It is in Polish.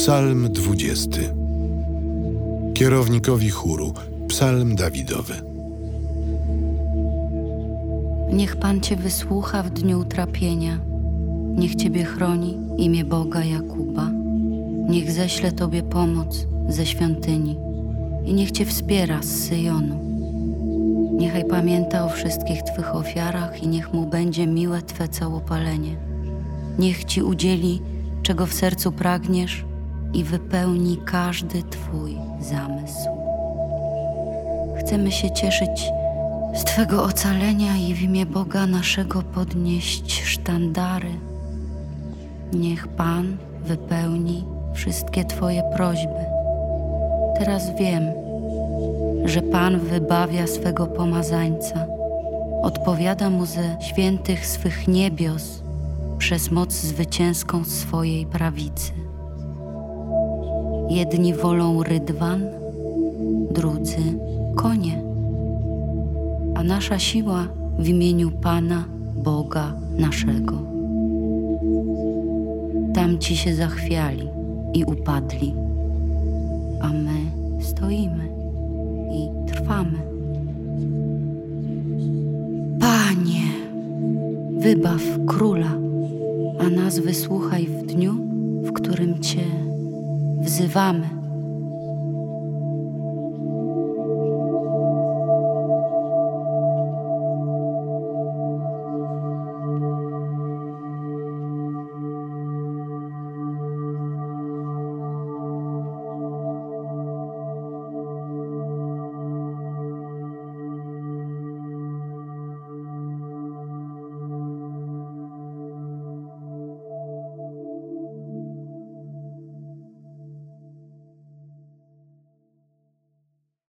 Psalm 20. Kierownikowi chóru. Psalm Dawidowy. Niech Pan Cię wysłucha w dniu utrapienia. Niech Ciebie chroni imię Boga Jakuba. Niech ześle Tobie pomoc ze świątyni i niech Cię wspiera z Syjonu. Niechaj pamięta o wszystkich Twych ofiarach i niech Mu będzie miłe Twe całopalenie. Niech Ci udzieli, czego w sercu pragniesz i wypełni każdy Twój zamysł. Chcemy się cieszyć z Twego ocalenia i w imię Boga naszego podnieść sztandary. Niech Pan wypełni wszystkie Twoje prośby. Teraz wiem, że Pan wybawia swego pomazańca, odpowiada mu ze świętych swych niebios przez moc zwycięską swojej prawicy. Jedni wolą rydwan, drudzy konie, a nasza siła w imieniu Pana Boga naszego. Tamci się zachwiali i upadli, a my stoimy i trwamy. Panie, wybaw króla, a nas wysłuchaj w dniu, w którym Cię wzywamy.